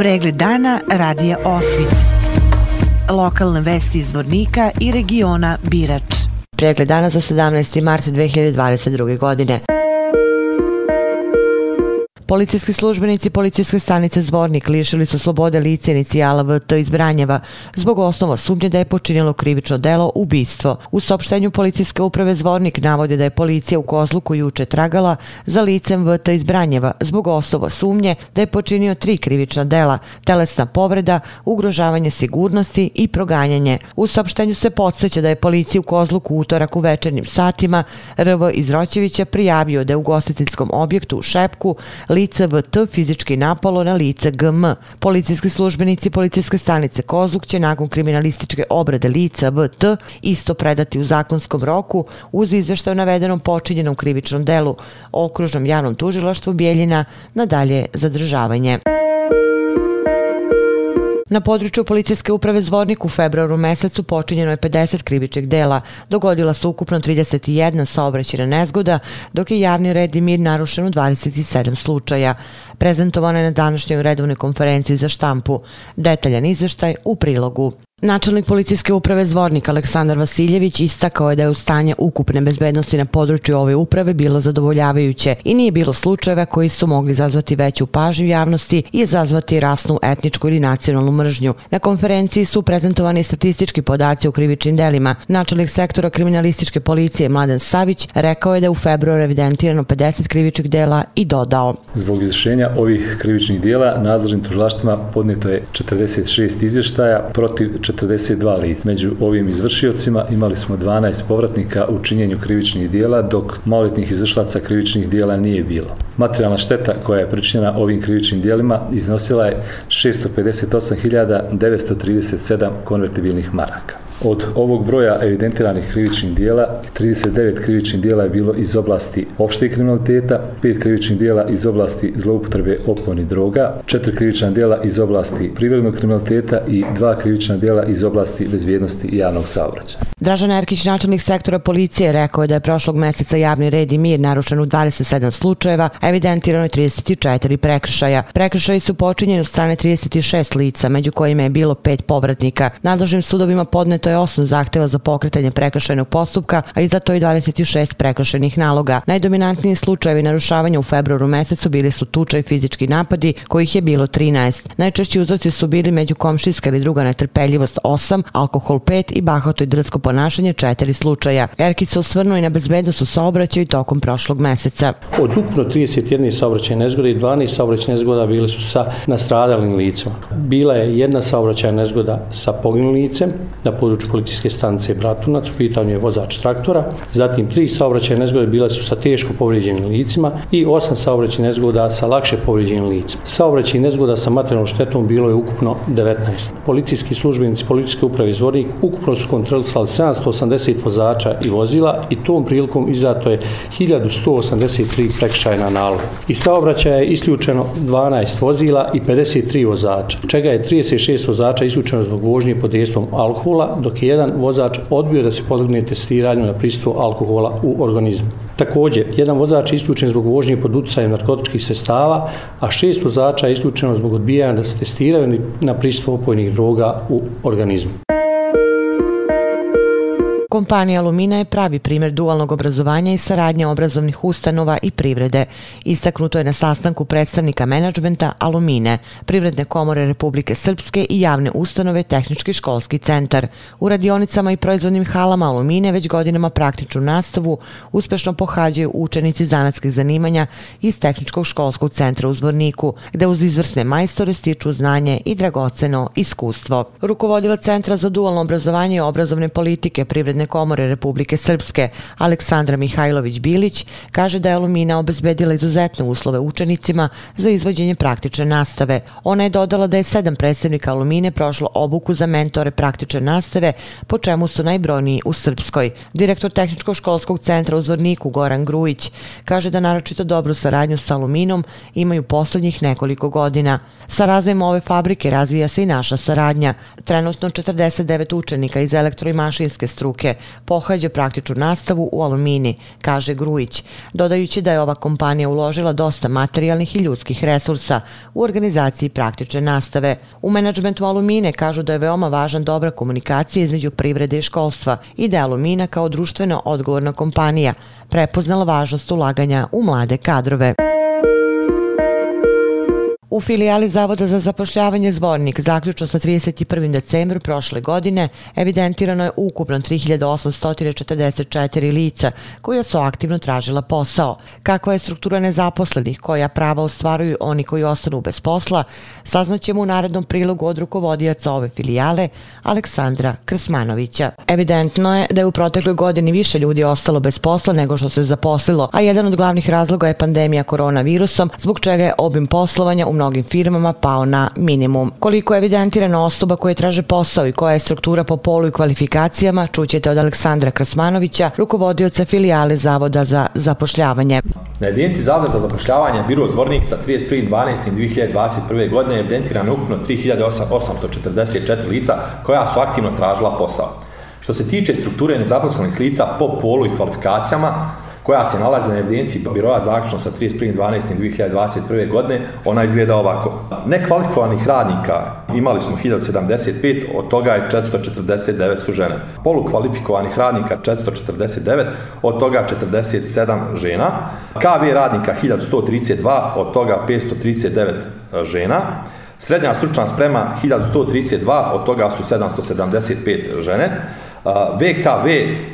Pregled dana radija Osvit. Lokalne vesti iz Vornika i regiona Birač. Pregled dana za 17. mart 2022. godine. Policijski službenici policijske stanice Zvornik lišili su slobode lice inicijala VT iz Branjeva zbog osnova sumnje da je počinjelo krivično delo ubistvo. U sopštenju policijske uprave Zvornik navode da je policija u Kozluku juče tragala za licem VT iz Branjeva zbog osnova sumnje da je počinio tri krivična dela, telesna povreda, ugrožavanje sigurnosti i proganjanje. U sopštenju se podsjeća da je policija u Kozluku utorak u večernim satima RV iz Roćevića prijavio da je u gostiteljskom objektu u Šepku lica VT fizički napalo na lica GM. Policijski službenici policijske stanice Kozluk će nakon kriminalističke obrade lica VT isto predati u zakonskom roku uz izveštaju navedenom počinjenom krivičnom delu okružnom javnom tužilaštvu Bijeljina na dalje zadržavanje. Na području policijske uprave Zvornik u februaru mesecu počinjeno je 50 krivičnih dela. Dogodila su ukupno 31 saobraćena nezgoda, dok je javni red i mir narušen u 27 slučaja. Prezentovano je na današnjoj redovnoj konferenciji za štampu. Detaljan izveštaj u prilogu. Načelnik policijske uprave Zvornik Aleksandar Vasiljević istakao je da je u stanje ukupne bezbednosti na području ove uprave bilo zadovoljavajuće i nije bilo slučajeva koji su mogli zazvati veću pažnju javnosti i zazvati rasnu, etničku ili nacionalnu mržnju. Na konferenciji su prezentovani statistički podaci u krivičnim delima. Načelnik sektora kriminalističke policije Mladen Savić rekao je da je u februaru evidentirano 50 krivičnih dela i dodao. Zbog izrešenja ovih krivičnih dela nadležnim tužilaštvima podneto je 46 izvještaja protiv 42 lica. Među ovim izvršiocima imali smo 12 povratnika u činjenju krivičnih dijela, dok maloljetnih izvršlaca krivičnih dijela nije bilo. Materijalna šteta koja je pričinjena ovim krivičnim dijelima iznosila je 658.937 konvertibilnih maraka. Od ovog broja evidentiranih krivičnih dijela, 39 krivičnih dijela je bilo iz oblasti opšte kriminaliteta, 5 krivičnih dijela iz oblasti zloupotrebe opojnih droga, 4 krivična dijela iz oblasti privrednog kriminaliteta i 2 krivična dijela iz oblasti bezvijednosti i javnog saobraćaja. Dražan Erkić, načelnik sektora policije, rekao je da je prošlog meseca javni red i mir narušen u 27 slučajeva, evidentirano je 34 prekršaja. Prekršaji su počinjeni od strane 36 lica, među kojima je bilo pet povratnika. Nadležnim sudovima podneto je 8 zahteva za pokretanje prekršajnog postupka, a izdato je 26 prekršajnih naloga. Najdominantniji slučajevi narušavanja u februaru mesecu bili su tuča i fizički napadi, kojih je bilo 13. Najčešći uzroci su bili među komšijska ili druga netrpeljivost 8, alkohol 5 i bahato i drsko ponašanje 4 slučaja. Erkić se osvrnuo i na bezbednost u saobraćaju tokom prošlog meseca. Od ukupno 31 saobraćajne nezgode i 12 saobraćajne nezgoda bili su sa nastradalim licima. Bila je jedna saobraćajna nezgoda sa poginulim licem na području području policijske stanice Bratunac, u pitanju je vozač traktora, zatim tri saobraćaje nezgode bile su sa teško povrijeđenim licima i osam saobraćaje nezgoda sa lakše povrijeđenim licima. Saobraćaj nezgoda sa materijalnom štetom bilo je ukupno 19. Policijski službenici policijske uprave Zvornik ukupno su kontrolisali 780 vozača i vozila i tom prilikom izdato je 1183 prekšajna naloga. I saobraćaja je isključeno 12 vozila i 53 vozača, čega je 36 vozača isključeno zbog vožnje pod dejstvom alkohola, dok je jedan vozač odbio da se podvrgne testiranju na pristupu alkohola u organizmu. Također, jedan vozač je isključen zbog vožnje pod utjecajem narkotičkih sestava, a šest vozača je isključeno zbog odbijanja da se testiraju na pristupu opojnih droga u organizmu. Kompanija Lumina je pravi primjer dualnog obrazovanja i saradnje obrazovnih ustanova i privrede. Istaknuto je na sastanku predstavnika menadžmenta Alumine, Privredne komore Republike Srpske i javne ustanove Tehnički školski centar. U radionicama i proizvodnim halama Alumine već godinama praktičnu nastavu uspešno pohađaju učenici zanatskih zanimanja iz Tehničkog školskog centra u Zvorniku, gde uz izvrsne majstore stiču znanje i dragoceno iskustvo. Rukovodila Centra za dualno obrazovanje i obrazovne politike Privredne komore Republike Srpske Aleksandra Mihajlović-Bilić kaže da je Alumina obezbedila izuzetne uslove učenicima za izvođenje praktične nastave. Ona je dodala da je sedam predstavnika Alumine prošlo obuku za mentore praktične nastave, po čemu su najbrojniji u Srpskoj. Direktor Tehničkog školskog centra u Zvorniku Goran Grujić kaže da naročito dobru saradnju sa Aluminom imaju poslednjih nekoliko godina. Sa razvojem ove fabrike razvija se i naša saradnja. Trenutno 49 učenika iz elektro i mašinske struke Hrvatske pohađa praktičnu nastavu u Alumini, kaže Grujić, dodajući da je ova kompanija uložila dosta materijalnih i ljudskih resursa u organizaciji praktične nastave. U menadžmentu Alumine kažu da je veoma važan dobra komunikacija između privrede i školstva i da je Alumina kao društveno odgovorna kompanija prepoznala važnost ulaganja u mlade kadrove. U filijali Zavoda za zapošljavanje Zvornik zaključno sa 31. decembru prošle godine evidentirano je ukupno 3844 lica koja su aktivno tražila posao. Kakva je struktura nezaposlenih, koja prava ostvaruju oni koji ostanu bez posla, saznaćemo u narednom prilogu od rukovodijaca ove filijale Aleksandra Krsmanovića. Evidentno je da je u protekloj godini više ljudi ostalo bez posla nego što se zaposlilo, a jedan od glavnih razloga je pandemija koronavirusom, zbog čega je obim poslovanja u mnogim firmama pao na minimum. Koliko je evidentirano osoba koje traže posao i koja je struktura po polu i kvalifikacijama, čućete od Aleksandra Krasmanovića, rukovodioca filijale Zavoda za zapošljavanje. Na jedinici Zavoda za zapošljavanje Biro Zvornik sa 31.12.2021. godine je evidentirano ukupno 3844 lica koja su aktivno tražila posao. Što se tiče strukture nezaposlenih lica po polu i kvalifikacijama, koja se nalazi na evidenciji biroa zaključno sa 31.12.2021. godine, ona izgleda ovako. Nekvalifikovanih radnika imali smo 1075, od toga je 449 su žene. Polukvalifikovanih radnika 449, od toga 47 žena. KV radnika 1132, od toga 539 e, žena. Srednja stručna sprema 1132, od toga su 775 žene. VKV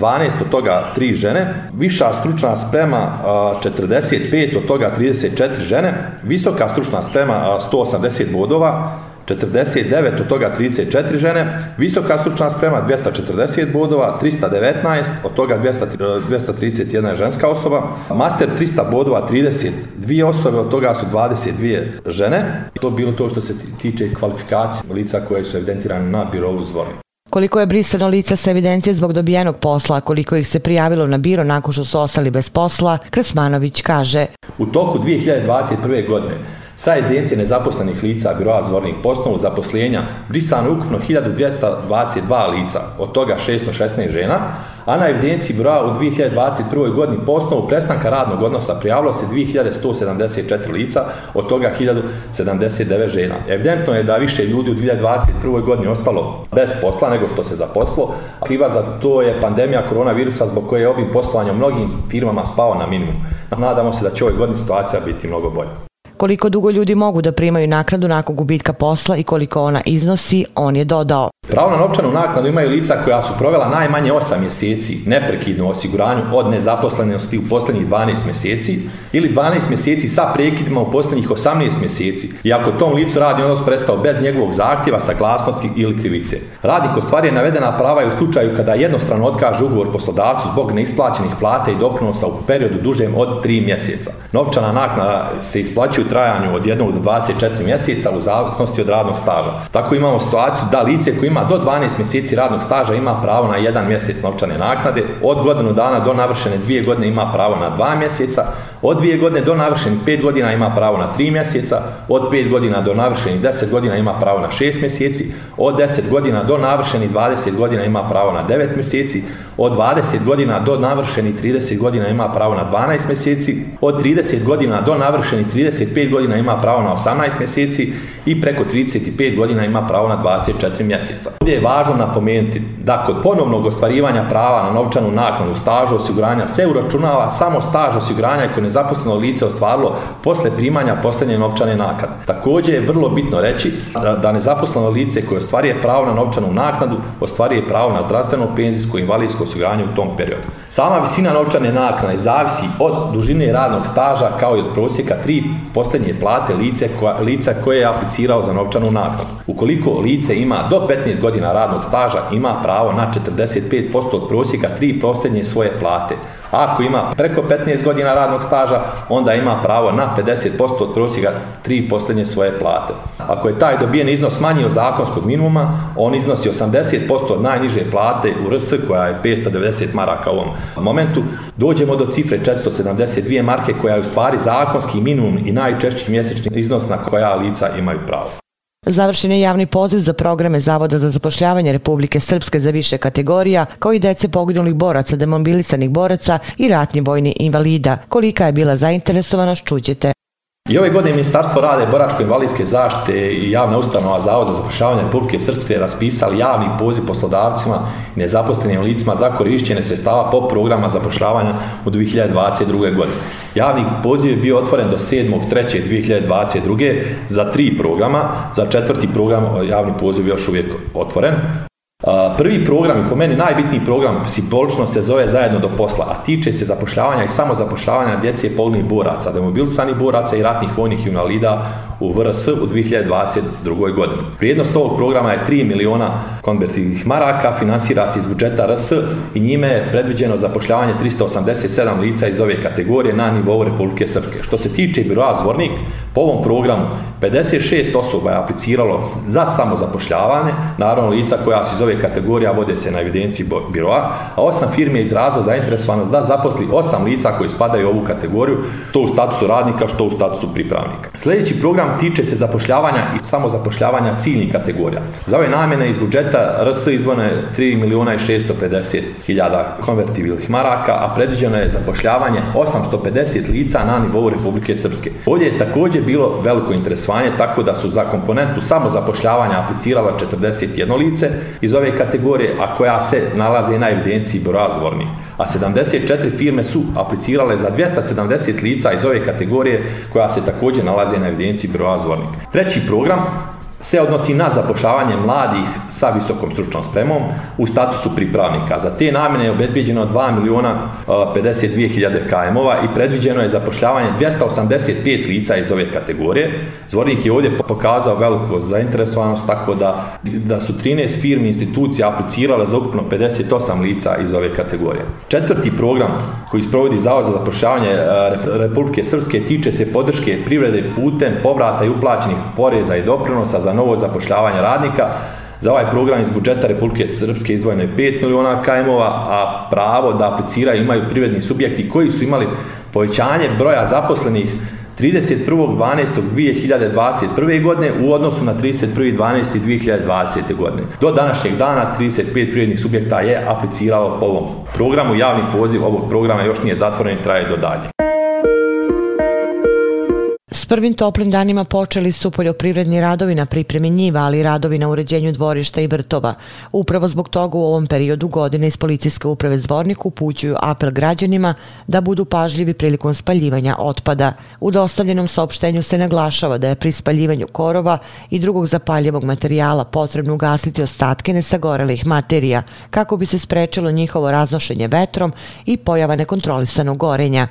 12, od toga 3 žene, viša stručna sprema 45, od toga 34 žene, visoka stručna sprema 180 bodova, 49, od toga 34 žene, visoka stručna sprema 240 bodova, 319, od toga 200, 231 ženska osoba, master 300 bodova, 32 osobe, od toga su 22 žene. To bilo to što se tiče kvalifikacije lica koje su evidentirane na birovu zvorni. Koliko je brisano lica sa evidencije zbog dobijenog posla, koliko ih se prijavilo na biro nakon što su ostali bez posla, Krasmanović kaže. U toku 2021. godine sa evidencije nezaposlenih lica biroa zvornih posnovu zaposlenja brisano ukupno 1222 lica, od toga 616 žena, a na evidenciji broja u 2021. godini po osnovu prestanka radnog odnosa prijavilo se 2174 lica, od toga 1079 žena. Evidentno je da više ljudi u 2021. godini ostalo bez posla nego što se zaposlo. Kriva za to je pandemija koronavirusa zbog koje je obim poslovanja mnogim firmama spao na minimum. Nadamo se da će ove godine situacija biti mnogo bolja. Koliko dugo ljudi mogu da primaju naknadu nakon gubitka posla i koliko ona iznosi, on je dodao. Pravo na novčanu naknadu imaju lica koja su provela najmanje 8 mjeseci neprekidno osiguranju od nezaposlenosti u posljednjih 12 mjeseci ili 12 mjeseci sa prekidima u posljednjih 18 mjeseci i ako tom licu radni odnos prestao bez njegovog zahtjeva, saglasnosti ili krivice. Radnik ostvarije navedena prava i u slučaju kada jednostrano otkaže ugovor poslodavcu zbog neisplaćenih plate i doprinosa u periodu dužem od 3 mjeseca. Novčana naknada se isplaćuje u trajanju od 1 do 24 mjeseca u zavisnosti od radnog staža. Tako imamo situaciju da lice koje ima do 12 mjeseci radnog staža ima pravo na jedan mjesec novčane naknade, od godinu dana do navršene dvije godine ima pravo na dva mjeseca, od dvije godine do navršenih pet godina ima pravo na tri mjeseca, od pet godina do navršenih deset godina ima pravo na šest mjeseci, od deset godina do navršenih 20 godina ima pravo na devet mjeseci, od 20 godina do navršeni 30 godina ima pravo na 12 mjeseci, od 30 godina do navršeni 35 godina ima pravo na 18 mjeseci i preko 35 godina ima pravo na 24 mjeseca. Ovdje je važno napomenuti da kod ponovnog ostvarivanja prava na novčanu naknadu stažu osiguranja se uračunava samo staž osiguranja koje nezaposleno lice ostvarilo posle primanja posljednje novčane naknade. Također je vrlo bitno reći da, da nezaposleno lice koje ostvarije pravo na novčanu naknadu ostvarije pravo na zdravstveno, penzijsko invalidsko osiguranje u tom periodu. Sama visina novčane naknade zavisi od dužine radnog staža kao i od prosjeka tri posljednje plate lice koja, lica koje je aplicirao za novčanu naknadu. Ukoliko lice ima do 15 godina radnog staža, ima pravo na 45% od prosjeka tri posljednje svoje plate. Ako ima preko 15 godina radnog staža, onda ima pravo na 50% od prosjeka tri posljednje svoje plate. Ako je taj dobijen iznos manji od zakonskog minimuma, on iznosi 80% od najniže plate u RS koja je 590 maraka u ovom momentu. Dođemo do cifre 472 marke koja je u stvari zakonski minimum i najčešći mjesečni iznos na koja lica imaju pravo. Završen je javni poziv za programe Zavoda za zapošljavanje Republike Srpske za više kategorija, kao i dece poginulih boraca, demobilisanih boraca i ratni vojni invalida. Kolika je bila zainteresovanost, čuđete. I ove godine Ministarstvo rade boračko-invalidske zaštite i javna ustanova Zavod za zapošljavanje Republike Srpske raspisali javni poziv poslodavcima i nezaposlenim licima za korišćenje sredstava po programa zapošljavanja u 2022. godine. Javni poziv je bio otvoren do 7.3.2022. za tri programa, za četvrti program javni poziv je još uvijek otvoren. Prvi program i po meni najbitniji program simbolično se zove Zajedno do posla, a tiče se zapošljavanja i samo zapošljavanja djece i polnih boraca, demobilisanih boraca i ratnih vojnih invalida u VRS u 2022. godini. Prijednost ovog programa je 3 miliona konvertivnih maraka, finansira se iz budžeta RS i njime je predviđeno zapošljavanje 387 lica iz ove kategorije na nivou Republike Srpske. Što se tiče biroa Zvornik, po ovom programu 56 osoba je apliciralo za samozapošljavanje, naravno lica koja su iz ove kategorije vode se na evidenciji biroa, a osam firme je izrazilo zainteresovanost da zaposli osam lica koji spadaju u ovu kategoriju, što u statusu radnika, što u statusu pripravnika. Sljedeći program tiče se zapošljavanja i samozapošljavanja ciljnih kategorija. Za ove namjene iz budžeta RS izvone 3 miliona i 650 hiljada konvertibilnih maraka, a predviđeno je zapošljavanje 850 lica na nivou Republike Srpske. Ovdje je također bilo veliko interesovanje, tako da su za komponentu samozapošljavanja aplicirala 41 lice iz ove kategorije, a koja se nalazi na evidenciji broja. A 74 firme su aplicirale za 270 lica iz ove kategorije, koja se također nalazi na evidenciji broja. Treći program se odnosi na zapošljavanje mladih sa visokom stručnom spremom u statusu pripravnika. Za te namjene je obezbijeđeno 2 miliona e, 52 hiljade KM-ova i predviđeno je zapošljavanje 285 lica iz ove kategorije. Zvornik je ovdje pokazao veliku zainteresovanost tako da, da su 13 firmi i institucija aplicirale za ukupno 58 lica iz ove kategorije. Četvrti program koji sprovodi Zavod za zapošljavanje e, Republike Srpske tiče se podrške privrede putem povrata i uplaćenih poreza i doprinosa za novo zapošljavanje radnika. Za ovaj program iz budžeta Republike Srpske izdvojeno je 5 miliona KM-ova, a pravo da apliciraju imaju privredni subjekti koji su imali povećanje broja zaposlenih 31.12.2021. godine u odnosu na 31.12.2020. godine. Do današnjeg dana 35 privrednih subjekta je apliciralo po ovom programu. Javni poziv ovog programa još nije zatvoren i traje do dalje prvim toplim danima počeli su poljoprivredni radovi na pripremi njiva, ali radovi na uređenju dvorišta i vrtova. Upravo zbog toga u ovom periodu godine iz policijske uprave Zvornik upućuju apel građanima da budu pažljivi prilikom spaljivanja otpada. U dostavljenom saopštenju se naglašava da je pri spaljivanju korova i drugog zapaljivog materijala potrebno ugasiti ostatke nesagorelih materija kako bi se sprečilo njihovo raznošenje vetrom i pojava nekontrolisanog gorenja.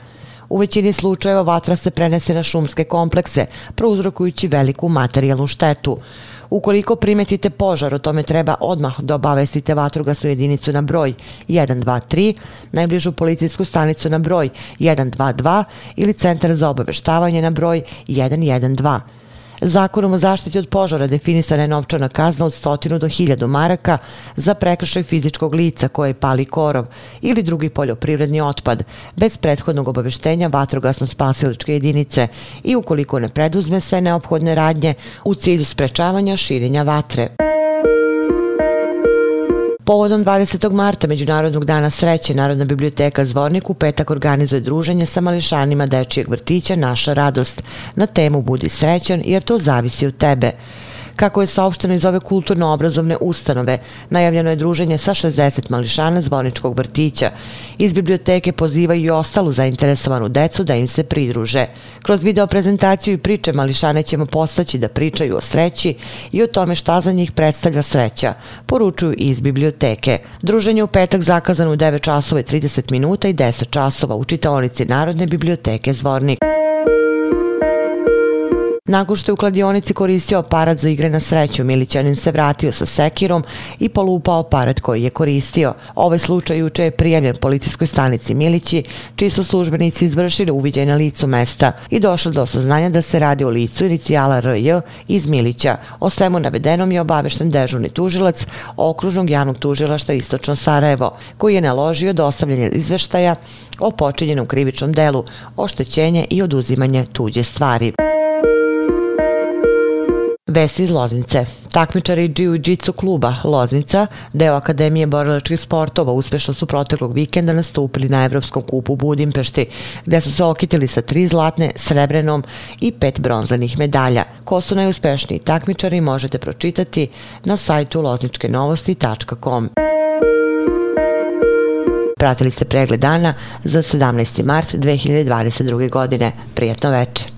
U većini slučajeva vatra se prenese na šumske komplekse, prouzrokujući veliku materijalnu štetu. Ukoliko primetite požar, o tome treba odmah da obavestite vatrogasnu jedinicu na broj 123, najbližu policijsku stanicu na broj 122 ili centar za obaveštavanje na broj 112. Zakonom o zaštiti od požara definisana je novčana kazna od 100 do 1000 maraka za prekršaj fizičkog lica koje pali korov ili drugi poljoprivredni otpad bez prethodnog obaveštenja vatrogasno-spasiličke jedinice i ukoliko ne preduzme sve neophodne radnje u cilju sprečavanja širenja vatre. Povodom 20. marta Međunarodnog dana sreće Narodna biblioteka Zvornik u petak organizuje druženje sa mališanima dečijeg vrtića Naša radost na temu Budi srećan jer to zavisi od tebe. Kako je saopšteno iz ove kulturno-obrazovne ustanove, najavljeno je druženje sa 60 mališana zvoničkog vrtića. Iz biblioteke pozivaju i ostalu zainteresovanu decu da im se pridruže. Kroz video prezentaciju i priče mališane ćemo postaći da pričaju o sreći i o tome šta za njih predstavlja sreća, poručuju iz biblioteke. Druženje u petak zakazano u 9 časova i 30 minuta i 10 časova u čitaonici Narodne biblioteke Zvornik. Nakon što je u kladionici koristio aparat za igre na sreću, Milićanin se vratio sa sekirom i polupao aparat koji je koristio. Ovaj slučaj juče je prijavljen policijskoj stanici Milići, čiji su službenici izvršili uviđaj na licu mesta i došli do saznanja da se radi o licu inicijala RJ iz Milića. O svemu navedenom je obavešten dežurni tužilac okružnog javnog tužilašta Istočno Sarajevo, koji je naložio dostavljanje izveštaja o počinjenom krivičnom delu, oštećenje i oduzimanje tuđe stvari. Vesti iz Loznice. Takmičari Jiu-Jitsu kluba Loznica, deo Akademije borilačkih sportova, uspešno su proteklog vikenda nastupili na Evropskom kupu u Budimpešti, gde su se okitili sa tri zlatne, srebrenom i pet bronzanih medalja. Ko su najuspešniji takmičari možete pročitati na sajtu lozničkenovosti.com. Pratili ste pregled dana za 17. mart 2022. godine. Prijetno večer.